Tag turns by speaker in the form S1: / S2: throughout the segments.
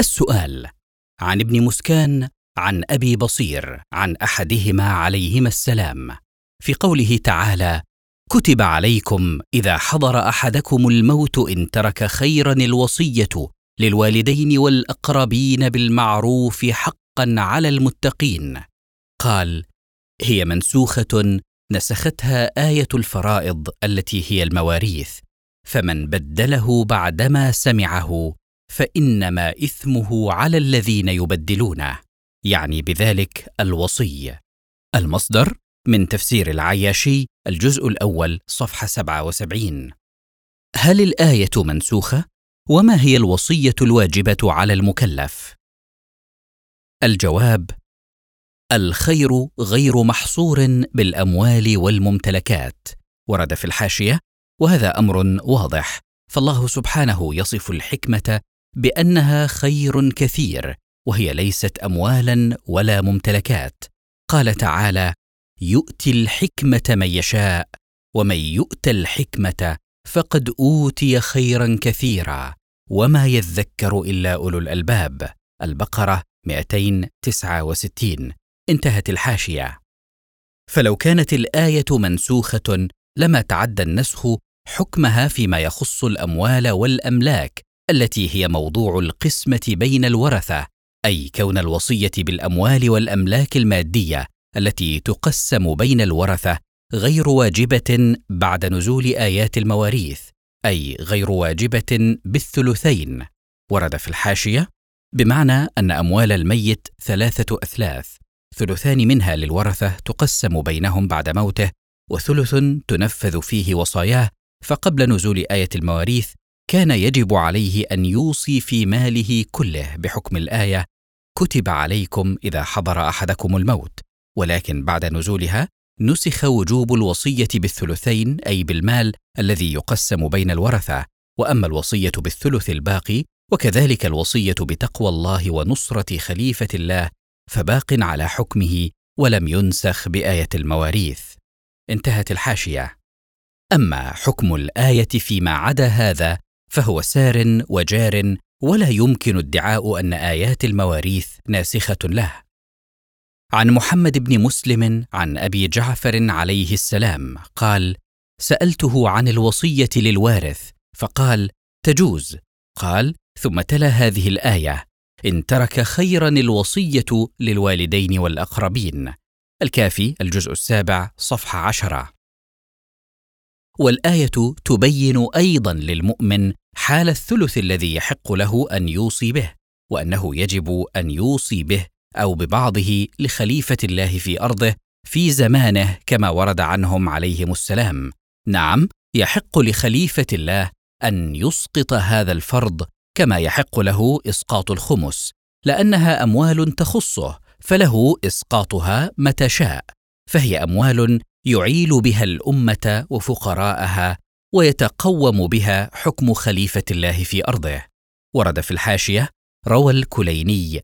S1: السؤال عن ابن مسكان عن أبي بصير عن أحدهما عليهما السلام في قوله تعالى كتب عليكم إذا حضر أحدكم الموت إن ترك خيرا الوصية للوالدين والأقربين بالمعروف حقا على المتقين قال هي منسوخة نسختها آية الفرائض التي هي المواريث فمن بدله بعدما سمعه فإنما إثمه على الذين يبدلونه يعني بذلك الوصي المصدر من تفسير العياشي الجزء الأول صفحة 77 هل الآية منسوخة؟ وما هي الوصية الواجبة على المكلف؟ الجواب الخير غير محصور بالأموال والممتلكات ورد في الحاشية وهذا أمر واضح فالله سبحانه يصف الحكمة بأنها خير كثير وهي ليست أموالا ولا ممتلكات. قال تعالى يؤتي الحكمة من يشاء ومن يؤت الحكمة فقد أوتي خيرا كثيرا وما يذكر إلا أولو الألباب. البقرة 269 انتهت الحاشية. فلو كانت الآية منسوخة لما تعدى النسخ حكمها فيما يخص الأموال والأملاك التي هي موضوع القسمة بين الورثة أي كون الوصية بالأموال والأملاك المادية التي تقسم بين الورثة غير واجبة بعد نزول آيات المواريث أي غير واجبة بالثلثين. ورد في الحاشية بمعنى أن أموال الميت ثلاثة أثلاث ثلثان منها للورثة تقسم بينهم بعد موته وثلث تنفذ فيه وصاياه فقبل نزول آية المواريث كان يجب عليه أن يوصي في ماله كله بحكم الآية كتب عليكم إذا حضر أحدكم الموت. ولكن بعد نزولها نسخ وجوب الوصية بالثلثين أي بالمال الذي يقسم بين الورثة وأما الوصية بالثلث الباقي وكذلك الوصية بتقوى الله ونصرة خليفة الله فباق على حكمه ولم ينسخ بآية المواريث. انتهت الحاشية. أما حكم الآية فيما عدا هذا فهو سار وجار ولا يمكن ادعاء أن آيات المواريث ناسخة له. عن محمد بن مسلم عن أبي جعفر عليه السلام قال سألته عن الوصية للوارث فقال تجوز. قال ثم تلا هذه الآية إن ترك خيرا الوصية للوالدين والأقربين. الكافي الجزء السابع صفحة عشرة. والآية تبين أيضا للمؤمن حال الثلث الذي يحق له أن يوصي به وأنه يجب أن يوصي به أو ببعضه لخليفة الله في أرضه في زمانه كما ورد عنهم عليهم السلام. نعم يحق لخليفة الله أن يسقط هذا الفرض كما يحق له إسقاط الخمس لأنها أموال تخصه فله إسقاطها متى شاء فهي أموال يعيل بها الأمة وفقراءها ويتقوم بها حكم خليفة الله في أرضه. ورد في الحاشية روى الكليني.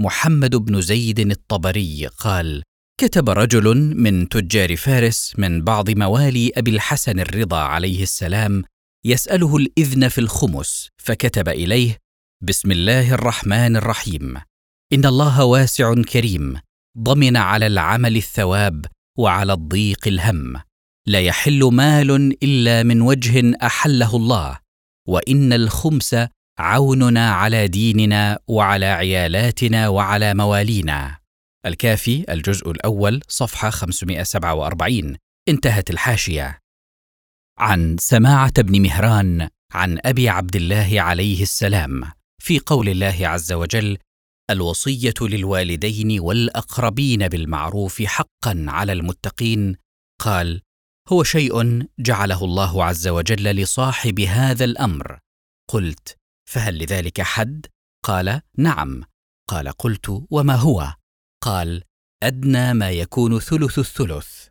S1: محمد بن زيد الطبري قال كتب رجل من تجار فارس من بعض موالي أبي الحسن الرضا عليه السلام يسأله الإذن في الخمس فكتب إليه بسم الله الرحمن الرحيم. إن الله واسع كريم. ضمن على العمل الثواب وعلى الضيق الهم. لا يحل مال إلا من وجه أحله الله وإن الخمس عوننا على ديننا وعلى عيالاتنا وعلى موالينا. الكافي الجزء الأول صفحة 547 انتهت الحاشية. عن سماعة بن مهران عن أبي عبد الله عليه السلام في قول الله عز وجل الوصية للوالدين والأقربين بالمعروف حقا على المتقين قال هو شيء جعله الله عز وجل لصاحب هذا الأمر. قلت فهل لذلك حد؟ قال نعم. قال قلت وما هو؟ قال أدنى ما يكون ثلث الثلث.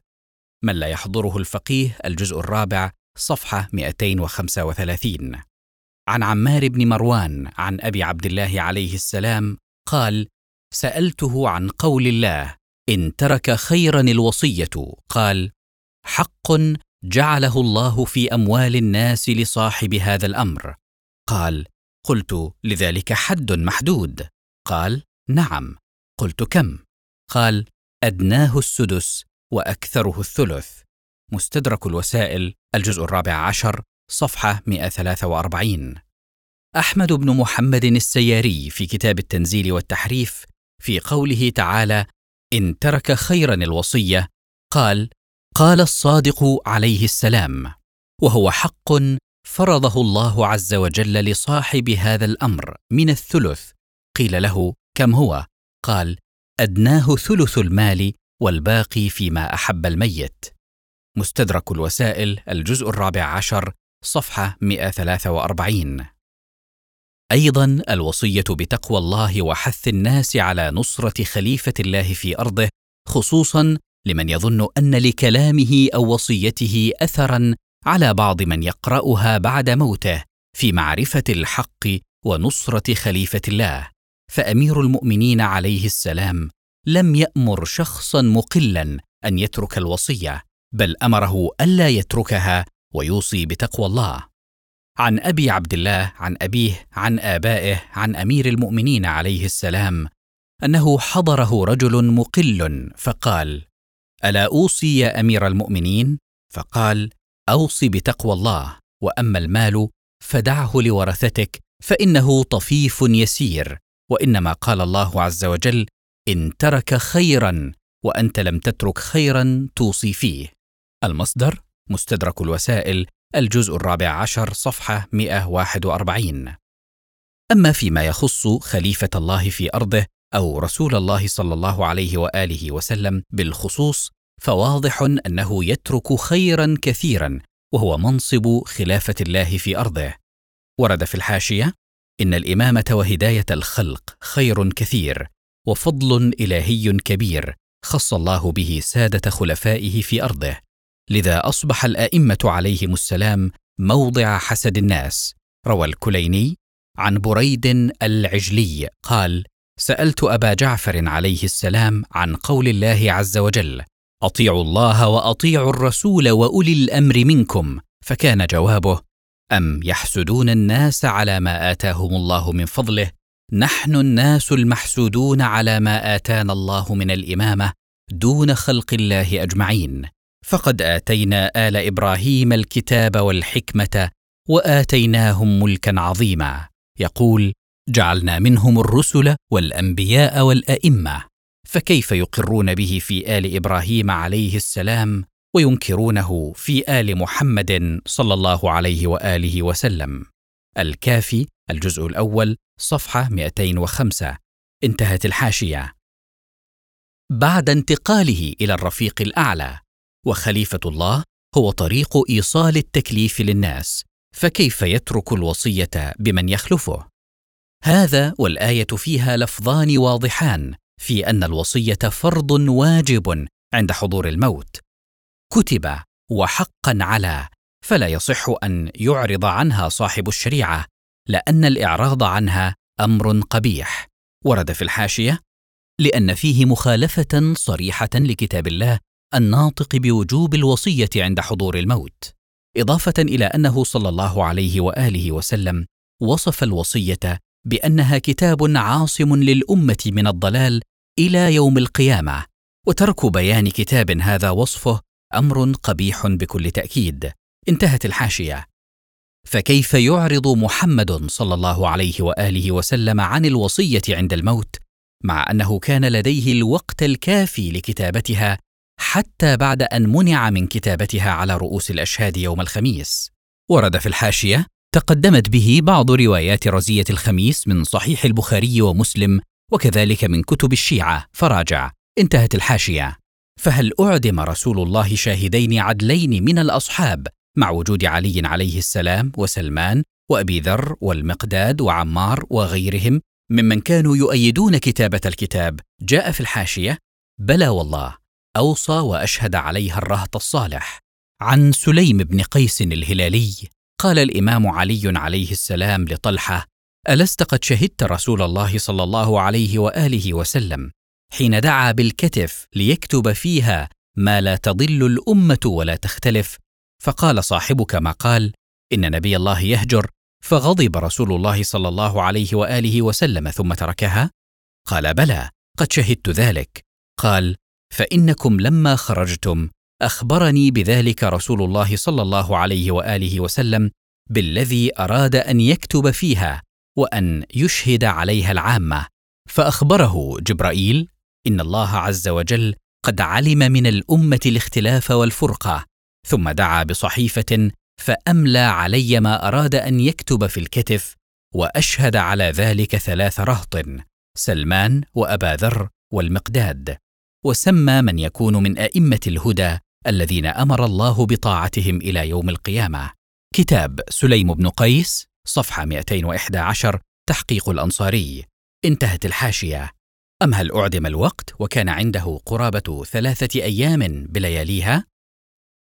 S1: من لا يحضره الفقيه الجزء الرابع صفحة 235 عن عمار بن مروان عن أبي عبد الله عليه السلام قال سألته عن قول الله إن ترك خيرا الوصية. قال حق جعله الله في أموال الناس لصاحب هذا الأمر. قال قلت لذلك حد محدود. قال نعم. قلت كم؟ قال أدناه السدس وأكثره الثلث. مستدرك الوسائل الجزء الرابع عشر صفحة 143 أحمد بن محمد السياري في كتاب التنزيل والتحريف في قوله تعالى إن ترك خيرا الوصية قال قال الصادق عليه السلام وهو حق فرضه الله عز وجل لصاحب هذا الأمر من الثلث. قيل له كم هو؟ قال أدناه ثلث المال والباقي فيما أحب الميت. مستدرك الوسائل الجزء الرابع عشر صفحة 143 أيضا الوصية بتقوى الله وحث الناس على نصرة خليفة الله في أرضه خصوصا لمن يظن أن لكلامه أو وصيته اثرا على بعض من يقرأها بعد موته في معرفة الحق ونصرة خليفة الله. فأمير المؤمنين عليه السلام لم يأمر شخصا مقلا أن يترك الوصية بل أمره ألا يتركها ويوصي بتقوى الله. عن أبي عبد الله عن أبيه عن آبائه عن أمير المؤمنين عليه السلام أنه حضره رجل مقل فقال ألا أوصي يا أمير المؤمنين؟ فقال اوص بتقوى الله وأما المال فدعه لورثتك فإنه طفيف يسير. وإنما قال الله عز وجل إن ترك خيرا وأنت لم تترك خيرا توصي فيه. المصدر مستدرك الوسائل الجزء الرابع عشر صفحة 141 أما فيما يخص خليفة الله في أرضه أو رسول الله صلى الله عليه وآله وسلم بالخصوص فواضح أنه يترك خيرا كثيرا وهو منصب خلافة الله في أرضه. ورد في الحاشية إن الإمامة وهداية الخلق خير كثير وفضل إلهي كبير خص الله به سادة خلفائه في أرضه. لذا أصبح الأئمة عليهم السلام موضع حسد الناس. روى الكليني عن بريد العجلي قال سألت أبا جعفر عليه السلام عن قول الله عز وجل أطيعوا الله وأطيعوا الرسول وأولي الأمر منكم. فكان جوابه أم يحسدون الناس على ما آتاهم الله من فضله؟ نحن الناس المحسودون على ما آتانا الله من الإمامة دون خلق الله أجمعين. فقد آتينا آل إبراهيم الكتاب والحكمة وآتيناهم ملكا عظيما. يقول جعلنا منهم الرسل والأنبياء والأئمة فكيف يقرون به في آل إبراهيم عليه السلام وينكرونه في آل محمد صلى الله عليه وآله وسلم؟ الكافي الجزء الأول صفحة 205 انتهت الحاشية. بعد انتقاله إلى الرفيق الأعلى وخليفة الله هو طريق إيصال التكليف للناس فكيف يترك الوصية بمن يخلفه؟ هذا والآية فيها لفظان واضحان في أن الوصية فرض واجب عند حضور الموت. كتب وحقا على فلا يصح أن يعرض عنها صاحب الشريعة لأن الإعراض عنها أمر قبيح. ورد في الحاشية لأن فيه مخالفة صريحة لكتاب الله الناطق بوجوب الوصية عند حضور الموت. إضافة إلى أنه صلى الله عليه وآله وسلم وصف الوصية بأنها كتاب عاصم للأمة من الضلال إلى يوم القيامة وترك بيان كتاب هذا وصفه أمر قبيح بكل تأكيد. انتهت الحاشية. فكيف يعرض محمد صلى الله عليه وآله وسلم عن الوصية عند الموت مع أنه كان لديه الوقت الكافي لكتابتها حتى بعد أن منع من كتابتها على رؤوس الأشهاد يوم الخميس. ورد في الحاشية تقدمت به بعض روايات رزية الخميس من صحيح البخاري ومسلم وكذلك من كتب الشيعة. فراجع. انتهت الحاشية. فهل أعدم رسول الله شاهدين عدلين من الأصحاب مع وجود علي عليه السلام وسلمان وأبي ذر والمقداد وعمار وغيرهم ممن كانوا يؤيدون كتابة الكتاب؟ جاء في الحاشية بلى والله أوصى وأشهد عليها الرهط الصالح. عن سليم بن قيس الهلالي. قال الإمام علي عليه السلام لطلحة ألست قد شهدت رسول الله صلى الله عليه وآله وسلم حين دعا بالكتف ليكتب فيها ما لا تضل الأمة ولا تختلف؟ فقال صاحبك ما قال إن نبي الله يهجر فغضب رسول الله صلى الله عليه وآله وسلم ثم تركها؟ قال بلى قد شهدت ذلك. قال فإنكم لما خرجتم أخبرني بذلك رسول الله صلى الله عليه وآله وسلم بالذي أراد أن يكتب فيها وأن يشهد عليها العامة فأخبره جبرائيل إن الله عز وجل قد علم من الأمة الاختلاف والفرقة ثم دعا بصحيفة فأملى علي ما أراد أن يكتب في الكتف وأشهد على ذلك ثلاث رهط سلمان وأبا ذر والمقداد وسمى من يكون من أئمة الهدى الذين أمر الله بطاعتهم إلى يوم القيامة. كتاب سليم بن قيس صفحة 211 تحقيق الأنصاري. انتهت الحاشية. أم هل أعدم الوقت وكان عنده قرابة ثلاثة أيام بلياليها؟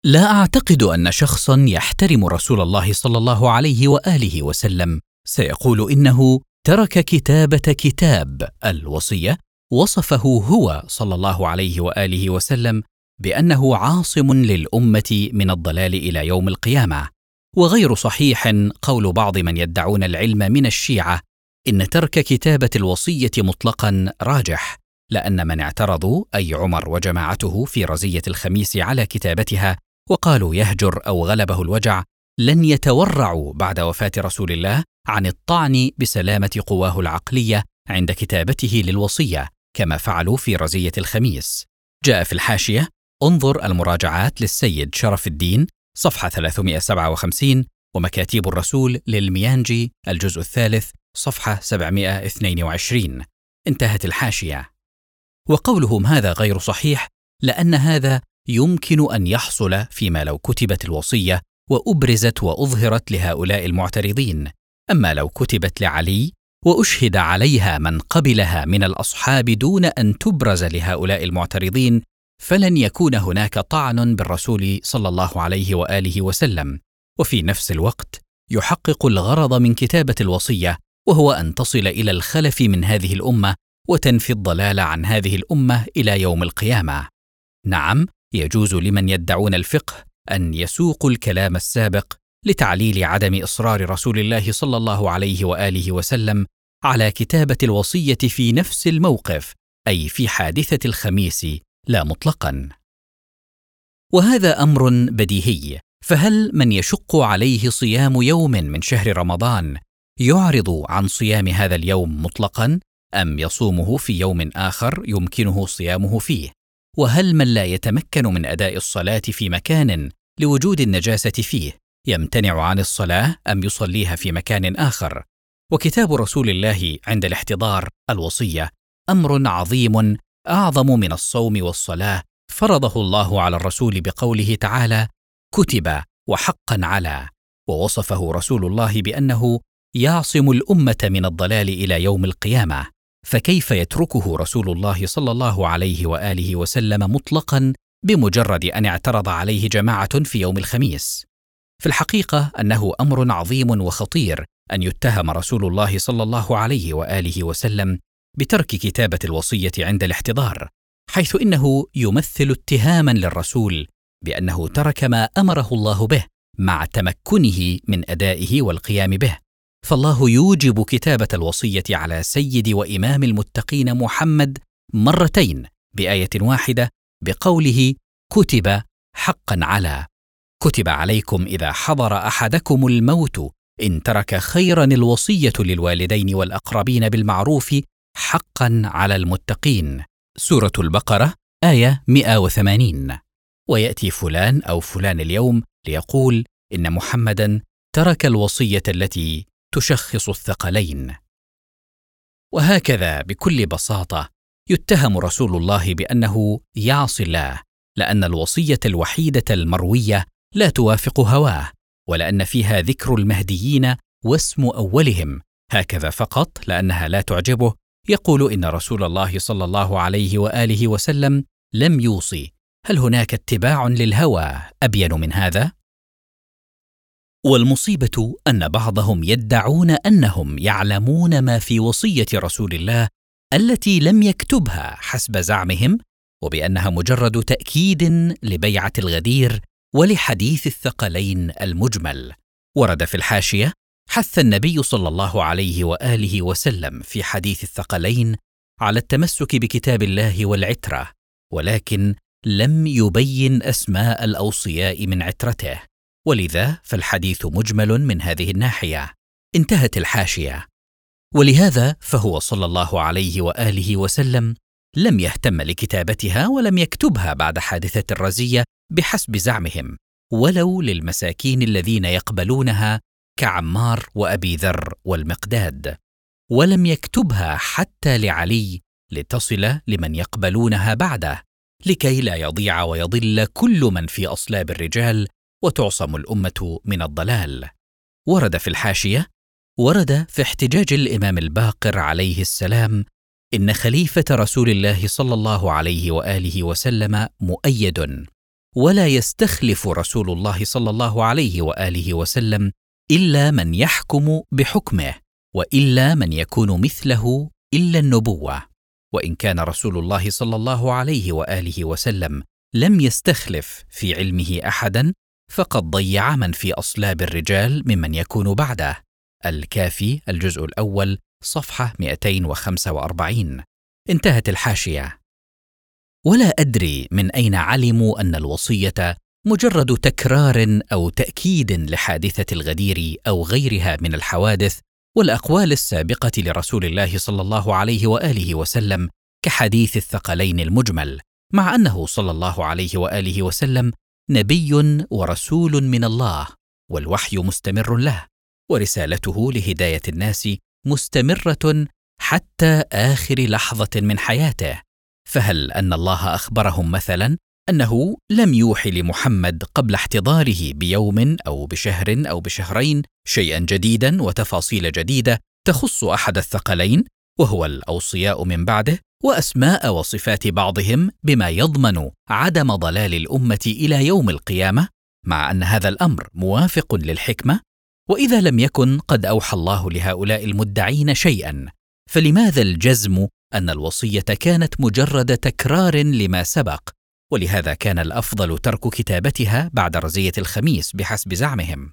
S1: لا أعتقد أن شخصا يحترم رسول الله صلى الله عليه وآله وسلم. سيقول إنه ترك كتابة كتاب الوصية وصفه هو صلى الله عليه وآله وسلم بأنه عاصم للأمة من الضلال إلى يوم القيامة. وغير صحيح قول بعض من يدعون العلم من الشيعة إن ترك كتابة الوصية مطلقا راجح لأن من اعترضوا أي عمر وجماعته في رزية الخميس على كتابتها وقالوا يهجر أو غلبه الوجع لن يتورعوا بعد وفاة رسول الله عن الطعن بسلامة قواه العقلية عند كتابته للوصية كما فعلوا في رزية الخميس. جاء في الحاشية انظر المراجعات للسيد شرف الدين صفحة 357 ومكاتيب الرسول للميانجي الجزء الثالث صفحة 722 انتهت الحاشية. وقولهم هذا غير صحيح؟ لأن هذا يمكن أن يحصل فيما لو كتبت الوصية وأبرزت وأظهرت لهؤلاء المعترضين. أما لو كتبت لعلي وأشهد عليها من قبلها من الأصحاب دون أن تبرز لهؤلاء المعترضين فلن يكون هناك طعن بالرسول صلى الله عليه وآله وسلم. وفي نفس الوقت يحقق الغرض من كتابة الوصية وهو أن تصل إلى الخلف من هذه الأمة وتنفي الضلال عن هذه الأمة إلى يوم القيامة. نعم يجوز لمن يدعون الفقه أن يسوقوا الكلام السابق لتعليل عدم إصرار رسول الله صلى الله عليه وآله وسلم على كتابة الوصية في نفس الموقف أي في حادثة الخميس. لا مطلقا. وهذا أمر بديهي فهل من يشق عليه صيام يوم من شهر رمضان يعرض عن صيام هذا اليوم مطلقا أم يصومه في يوم آخر يمكنه صيامه فيه؟ وهل من لا يتمكن من أداء الصلاة في مكان لوجود النجاسة فيه يمتنع عن الصلاة أم يصليها في مكان آخر؟ وكتاب رسول الله عند الاحتضار الوصية أمر عظيم أعظم من الصوم والصلاة فرضه الله على الرسول بقوله تعالى كتب وحقا على ووصفه رسول الله بأنه يعصم الأمة من الضلال إلى يوم القيامة. فكيف يتركه رسول الله صلى الله عليه وآله وسلم مطلقا بمجرد أن اعترض عليه جماعة في يوم الخميس؟ في الحقيقة أنه أمر عظيم وخطير أن يتهم رسول الله صلى الله عليه وآله وسلم بترك كتابة الوصية عند الاحتضار حيث إنه يمثل اتهاما للرسول بأنه ترك ما أمره الله به مع تمكنه من أدائه والقيام به. فالله يوجب كتابة الوصية على سيد وإمام المتقين محمد مرتين بآية واحدة بقوله كتب حقا على كتب عليكم إذا حضر أحدكم الموت إن ترك خيرا الوصية للوالدين والأقربين بالمعروف حقا على المتقين. سورة البقرة آية 180 ويأتي فلان أو فلان اليوم ليقول إن محمدا ترك الوصية التي تشخص الثقلين. وهكذا بكل بساطة يتهم رسول الله بأنه يعصي الله لأن الوصية الوحيدة المروية لا توافق هواه ولأن فيها ذكر المهديين واسم أولهم. هكذا فقط لأنها لا تعجبه يقول إن رسول الله صلى الله عليه وآله وسلم لم يوصي. هل هناك اتباع للهوى أبين من هذا؟ والمصيبة أن بعضهم يدعون أنهم يعلمون ما في وصية رسول الله التي لم يكتبها حسب زعمهم وبأنها مجرد تأكيد لبيعة الغدير ولحديث الثقلين المجمل. ورد في الحاشية حث النبي صلى الله عليه وآله وسلم في حديث الثقلين على التمسك بكتاب الله والعترة ولكن لم يبين أسماء الأوصياء من عترته. ولذا فالحديث مجمل من هذه الناحية. انتهت الحاشية. ولهذا فهو صلى الله عليه وآله وسلم لم يهتم لكتابتها ولم يكتبها بعد حادثة الرزية بحسب زعمهم ولو للمساكين الذين يقبلونها كعمار وأبي ذر والمقداد ولم يكتبها حتى لعلي لتصل لمن يقبلونها بعده لكي لا يضيع ويضل كل من في أصلاب الرجال وتعصم الأمة من الضلال. ورد في الحاشية ورد في احتجاج الإمام الباقر عليه السلام إن خليفة رسول الله صلى الله عليه وآله وسلم مؤيد ولا يستخلف رسول الله صلى الله عليه وآله وسلم إلا من يحكم بحكمه وإلا من يكون مثله إلا النبوة. وإن كان رسول الله صلى الله عليه وآله وسلم لم يستخلف في علمه احدا فقد ضيع من في أصلاب الرجال ممن يكون بعده. الكافي الجزء الأول صفحة 245 انتهت الحاشية. ولا أدري من أين علموا أن الوصية مجرد تكرار أو تأكيد لحادثة الغدير أو غيرها من الحوادث والأقوال السابقة لرسول الله صلى الله عليه وآله وسلم كحديث الثقلين المجمل مع أنه صلى الله عليه وآله وسلم نبي ورسول من الله والوحي مستمر له ورسالته لهداية الناس مستمرة حتى آخر لحظة من حياته. فهل أن الله أخبرهم مثلا أنه لم يوح لمحمد قبل احتضاره بيوم أو بشهر أو بشهرين شيئا جديدا وتفاصيل جديدة تخص أحد الثقلين وهو الأوصياء من بعده وأسماء وصفات بعضهم بما يضمن عدم ضلال الأمة إلى يوم القيامة مع أن هذا الأمر موافق للحكمة. وإذا لم يكن قد أوحى الله لهؤلاء المدعين شيئا فلماذا الجزم أن الوصية كانت مجرد تكرار لما سبق؟ ولهذا كان الأفضل ترك كتابتها بعد رزية الخميس بحسب زعمهم.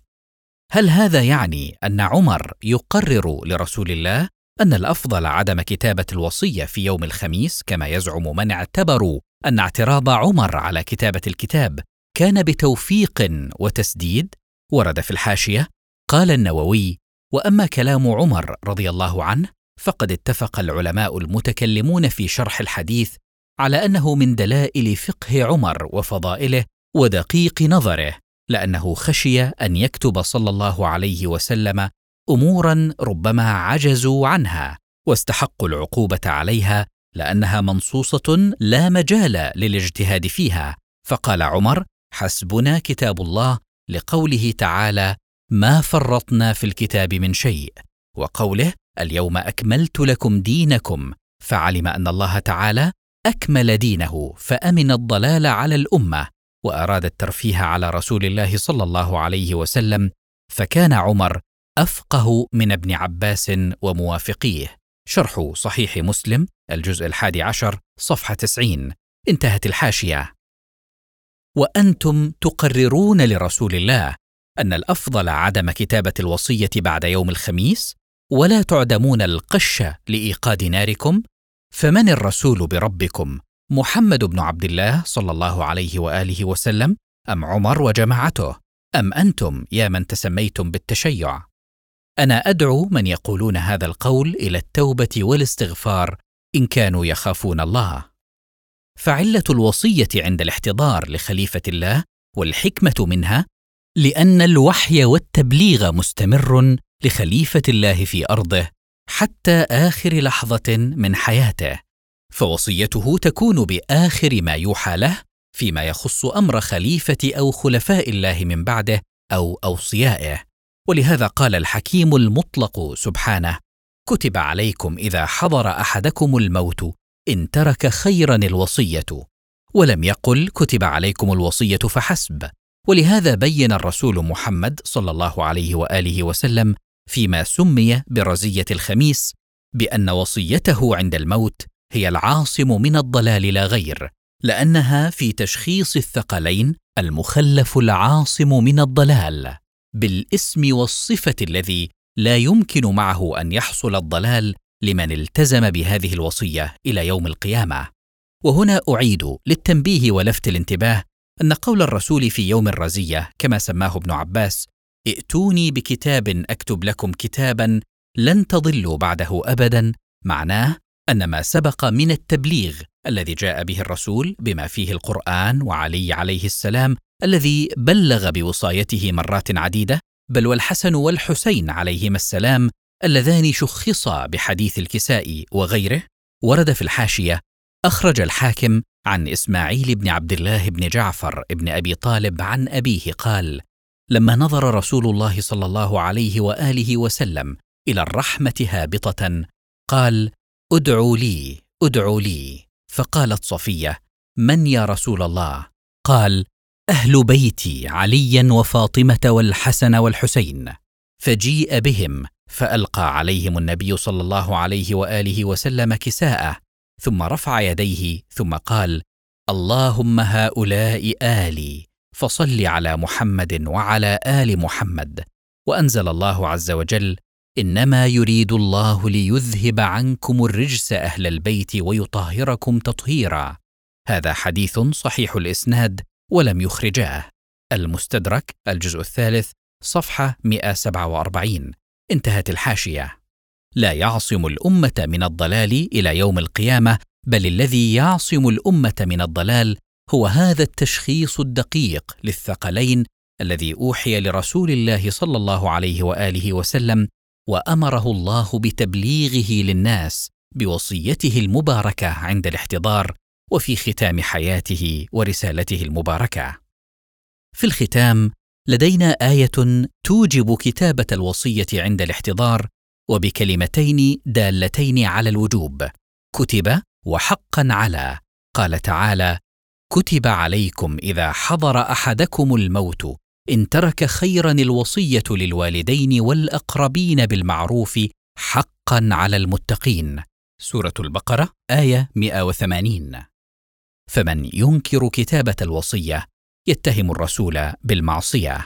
S1: هل هذا يعني أن عمر يقرر لرسول الله أن الأفضل عدم كتابة الوصية في يوم الخميس كما يزعم من اعتبروا أن اعتراض عمر على كتابة الكتاب كان بتوفيق وتسديد؟ ورد في الحاشية قال النووي وأما كلام عمر رضي الله عنه فقد اتفق العلماء المتكلمون في شرح الحديث على أنه من دلائل فقه عمر وفضائله ودقيق نظره لأنه خشي أن يكتب صلى الله عليه وسلم أمورا ربما عجزوا عنها واستحقوا العقوبة عليها لأنها منصوصة لا مجال للاجتهاد فيها. فقال عمر حسبنا كتاب الله لقوله تعالى ما فرطنا في الكتاب من شيء وقوله اليوم أكملت لكم دينكم فعلم أن الله تعالى أكمل دينه فأمن الضلال على الأمة وأراد الترفيه على رسول الله صلى الله عليه وسلم فكان عمر أفقه من ابن عباس وموافقيه. شرح صحيح مسلم الجزء الحادي عشر صفحة 90 انتهت الحاشية. وأنتم تقررون لرسول الله أن الأفضل عدم كتابة الوصية بعد يوم الخميس ولا تعدمون القش لإيقاد ناركم فمن الرسول بربكم محمد بن عبد الله صلى الله عليه وآله وسلم أم عمر وجماعته أم أنتم يا من تسميتم بالتشيع؟ أنا أدعو من يقولون هذا القول إلى التوبة والاستغفار إن كانوا يخافون الله. فعلة الوصية عند الاحتضار لخليفة الله والحكمة منها لأن الوحي والتبليغ مستمر لخليفة الله في أرضه حتى آخر لحظة من حياته. فوصيته تكون بآخر ما يوحى له فيما يخص أمر خليفة أو خلفاء الله من بعده أو أوصيائه. ولهذا قال الحكيم المطلق سبحانه كتب عليكم إذا حضر أحدكم الموت إن ترك خيرا الوصية. ولم يقل كتب عليكم الوصية فحسب. ولهذا بين الرسول محمد صلى الله عليه وآله وسلم فيما سمي برزية الخميس بأن وصيته عند الموت هي العاصم من الضلال لا غير لأنها في تشخيص الثقلين المخلف العاصم من الضلال بالاسم والصفة الذي لا يمكن معه أن يحصل الضلال لمن التزم بهذه الوصية إلى يوم القيامة. وهنا أعيد للتنبيه ولفت الانتباه أن قول الرسول في يوم الرزية كما سماه ابن عباس ائتوني بكتاب أكتب لكم كتابا لن تضلوا بعده ابدا. معناه أن ما سبق من التبليغ الذي جاء به الرسول بما فيه القرآن وعلي عليه السلام الذي بلغ بوصايته مرات عديدة بل والحسن والحسين عليهما السلام اللذان شخصا بحديث الكساء وغيره. ورد في الحاشية أخرج الحاكم عن إسماعيل بن عبد الله بن جعفر بن أبي طالب عن أبيه قال لما نظر رسول الله صلى الله عليه وآله وسلم إلى الرحمة هابطة قال ادعوا لي ادعوا لي. فقالت صفية من يا رسول الله؟ قال أهل بيتي عليا وفاطمة والحسن والحسين. فجيء بهم فألقى عليهم النبي صلى الله عليه وآله وسلم كساءه ثم رفع يديه ثم قال اللهم هؤلاء آلي فصل على محمد وعلى آل محمد. وأنزل الله عز وجل إنما يريد الله ليذهب عنكم الرجس أهل البيت ويطهركم تطهيرا. هذا حديث صحيح الإسناد ولم يخرجاه. المستدرك الجزء الثالث صفحة 147 انتهت الحاشية. لا يعصم الأمة من الضلال إلى يوم القيامة بل الذي يعصم الأمة من الضلال هو هذا التشخيص الدقيق للثقلين الذي أوحي لرسول الله صلى الله عليه وآله وسلم وأمره الله بتبليغه للناس بوصيته المباركة عند الاحتضار وفي ختام حياته ورسالته المباركة. في الختام لدينا آية توجب كتابة الوصية عند الاحتضار وبكلمتين دالتين على الوجوب. كتب وحقا على قال تعالى كتب عليكم إذا حضر أحدكم الموت إن ترك خيرا الوصية للوالدين والأقربين بالمعروف حقا على المتقين. سورة البقرة آية 180 فمن ينكر كتابة الوصية يتهم الرسول بالمعصية.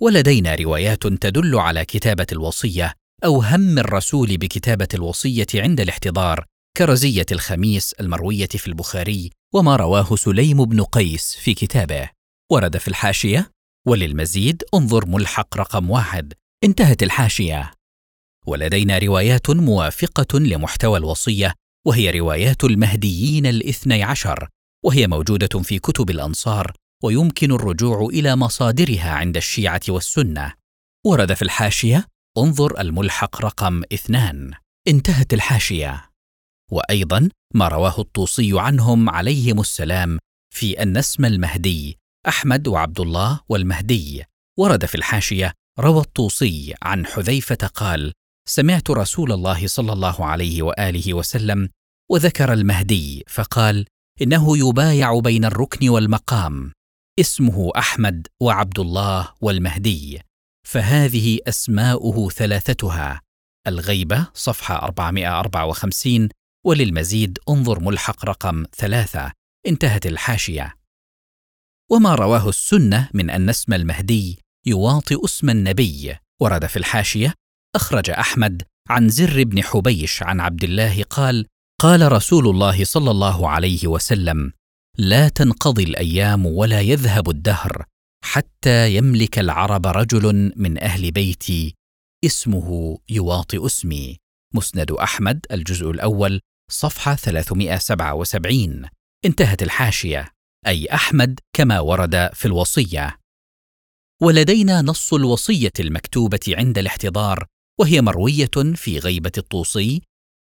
S1: ولدينا روايات تدل على كتابة الوصية أو هم الرسول بكتابة الوصية عند الاحتضار كرزية الخميس المروية في البخاري وما رواه سليم بن قيس في كتابه. ورد في الحاشية وللمزيد انظر ملحق رقم واحد. انتهت الحاشية. ولدينا روايات موافقة لمحتوى الوصية وهي روايات المهديين الاثني عشر وهي موجودة في كتب الأنصار ويمكن الرجوع إلى مصادرها عند الشيعة والسنة. ورد في الحاشية انظر الملحق رقم اثنان. انتهت الحاشية. وأيضا ما رواه الطوسي عنهم عليهم السلام في ان اسم المهدي أحمد وعبد الله والمهدي. ورد في الحاشية روى الطوسي عن حذيفة قال سمعت رسول الله صلى الله عليه وآله وسلم وذكر المهدي فقال إنه يبايع بين الركن والمقام اسمه أحمد وعبد الله والمهدي فهذه أسماؤه ثلاثتها. الغيبة صفحة 454 وللمزيد انظر ملحق رقم ثلاثة. انتهت الحاشية. وما رواه السنة من أن اسم المهدي يواطئ اسم النبي. ورد في الحاشية أخرج أحمد عن زر بن حبيش عن عبد الله قال قال رسول الله صلى الله عليه وسلم لا تنقضي الأيام ولا يذهب الدهر حتى يملك العرب رجل من أهل بيتي. اسمه يواطئ اسمي. مسند أحمد الجزء الأول صفحة 377 انتهت الحاشية. أي أحمد كما ورد في الوصية. ولدينا نص الوصية المكتوبة عند الاحتضار وهي مروية في غيبة الطوسي.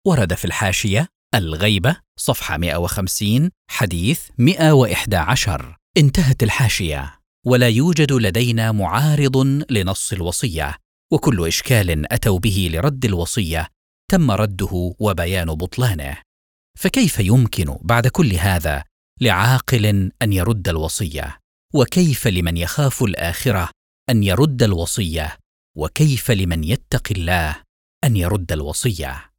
S1: ورد في الحاشية الغيبة صفحة 150 حديث 111 انتهت الحاشية. ولا يوجد لدينا معارض لنص الوصية وكل إشكال أتوا به لرد الوصية. تم رده وبيان بطلانه. فكيف يمكن بعد كل هذا لعاقل أن يرد الوصية؟ وكيف لمن يخاف الآخرة أن يرد الوصية؟ وكيف لمن يتقي الله أن يرد الوصية؟